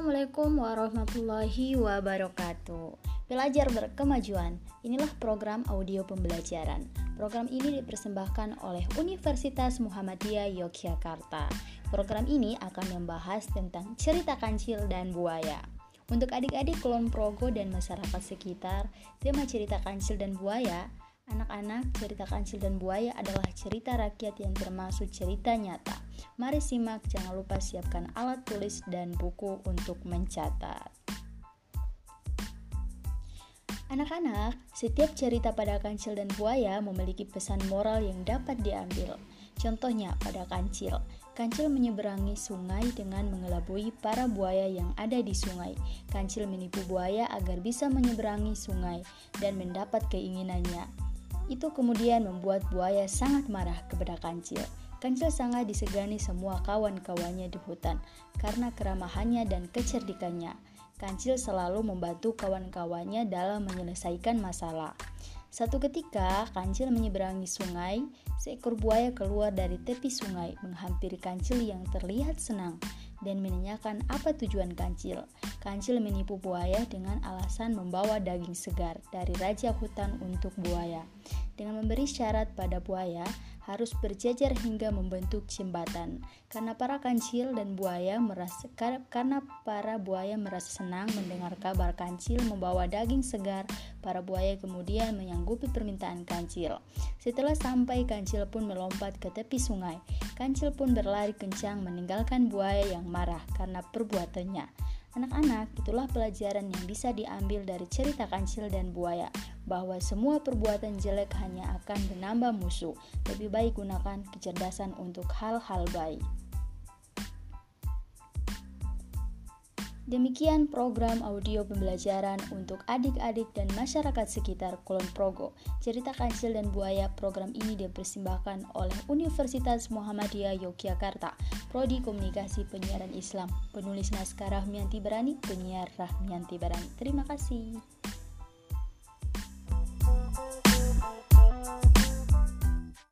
Assalamualaikum warahmatullahi wabarakatuh. Belajar berkemajuan. Inilah program audio pembelajaran. Program ini dipersembahkan oleh Universitas Muhammadiyah Yogyakarta. Program ini akan membahas tentang cerita kancil dan buaya. Untuk adik-adik Kulon Progo dan masyarakat sekitar, tema cerita kancil dan buaya Anak-anak, cerita kancil dan buaya adalah cerita rakyat yang termasuk cerita nyata. Mari simak, jangan lupa siapkan alat tulis dan buku untuk mencatat. Anak-anak, setiap cerita pada kancil dan buaya memiliki pesan moral yang dapat diambil. Contohnya pada kancil, kancil menyeberangi sungai dengan mengelabui para buaya yang ada di sungai. Kancil menipu buaya agar bisa menyeberangi sungai dan mendapat keinginannya. Itu kemudian membuat buaya sangat marah kepada kancil. Kancil sangat disegani semua kawan-kawannya di hutan karena keramahannya dan kecerdikannya. Kancil selalu membantu kawan-kawannya dalam menyelesaikan masalah. Satu ketika, Kancil menyeberangi sungai. Seekor buaya keluar dari tepi sungai, menghampiri Kancil yang terlihat senang dan menanyakan apa tujuan kancil. Kancil menipu buaya dengan alasan membawa daging segar dari raja hutan untuk buaya. Dengan memberi syarat pada buaya, harus berjajar hingga membentuk jembatan. Karena para kancil dan buaya merasa karena para buaya merasa senang mendengar kabar kancil membawa daging segar, para buaya kemudian menyanggupi permintaan kancil. Setelah sampai, kancil pun melompat ke tepi sungai. Kancil pun berlari kencang meninggalkan buaya yang marah karena perbuatannya. Anak-anak, itulah pelajaran yang bisa diambil dari cerita kancil dan buaya, bahwa semua perbuatan jelek hanya akan menambah musuh. Lebih baik gunakan kecerdasan untuk hal-hal baik. Demikian program audio pembelajaran untuk adik-adik dan masyarakat sekitar Kulon Progo. Cerita Kancil dan Buaya program ini dipersembahkan oleh Universitas Muhammadiyah Yogyakarta, Prodi Komunikasi Penyiaran Islam, penulis naskah Rahmianti Barani, penyiar Rahmianti Barani. Terima kasih.